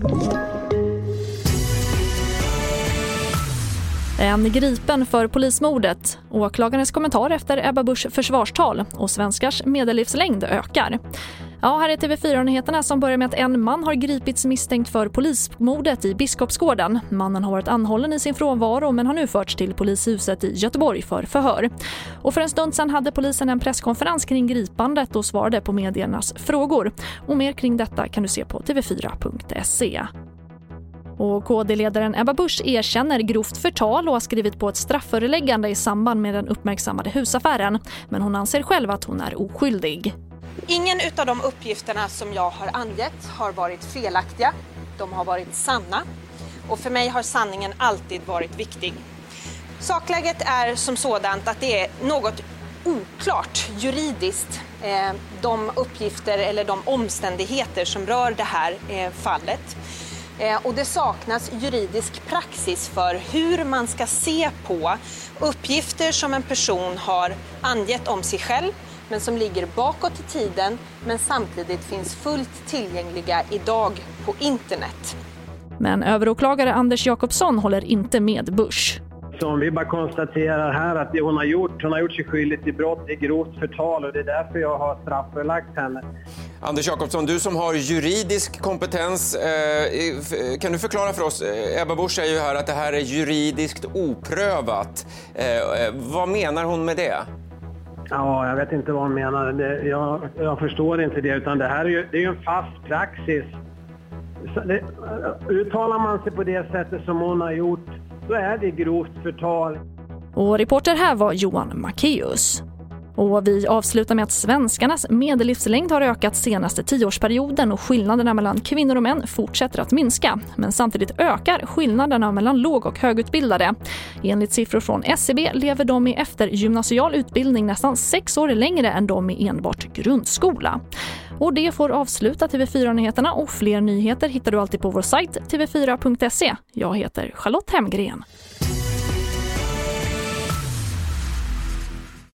Thank you. En gripen för polismordet, åklagarens kommentar efter Ebba Buschs försvarstal och svenskars medellivslängd ökar. Ja, här är TV4-nyheterna som börjar med att en man har gripits misstänkt för polismordet i Biskopsgården. Mannen har varit anhållen i sin frånvaro men har nu förts till polishuset i Göteborg för förhör. Och för en stund sedan hade polisen en presskonferens kring gripandet och svarade på mediernas frågor. Och mer kring detta kan du se på tv4.se. Och KD-ledaren Ebba Busch erkänner grovt förtal och har skrivit på ett strafföreläggande i samband med den uppmärksammade husaffären. Men hon anser själv att hon är oskyldig. Ingen av de uppgifterna som jag har angett har varit felaktiga. De har varit sanna. Och för mig har sanningen alltid varit viktig. Sakläget är som sådant att det är något oklart juridiskt eh, de uppgifter eller de omständigheter som rör det här eh, fallet. Eh, och det saknas juridisk praxis för hur man ska se på uppgifter som en person har angett om sig själv men som ligger bakåt i tiden men samtidigt finns fullt tillgängliga idag på internet. Men överåklagare Anders Jakobsson håller inte med Bush. Så om vi bara konstaterar här att det hon har gjort, hon har gjort sig skyldig till brott, det är grovt förtal och det är därför jag har straffbelagt henne. Anders Jakobsson, du som har juridisk kompetens, eh, kan du förklara för oss? Eh, Ebba Busch säger ju här att det här är juridiskt oprövat. Eh, vad menar hon med det? Ja, jag vet inte vad hon menar. Det, jag, jag, förstår inte det, utan det här är ju, det är ju en fast praxis. Det, uttalar man sig på det sättet som hon har gjort, då är det grovt förtal. Och reporter här var Johan Macéus. Och vi avslutar med att svenskarnas medellivslängd har ökat senaste tioårsperioden och skillnaderna mellan kvinnor och män fortsätter att minska. Men samtidigt ökar skillnaderna mellan låg och högutbildade. Enligt siffror från SCB lever de i eftergymnasial utbildning nästan sex år längre än de i enbart grundskola. Och det får avsluta TV4-nyheterna och fler nyheter hittar du alltid på vår sajt tv4.se. Jag heter Charlotte Hemgren.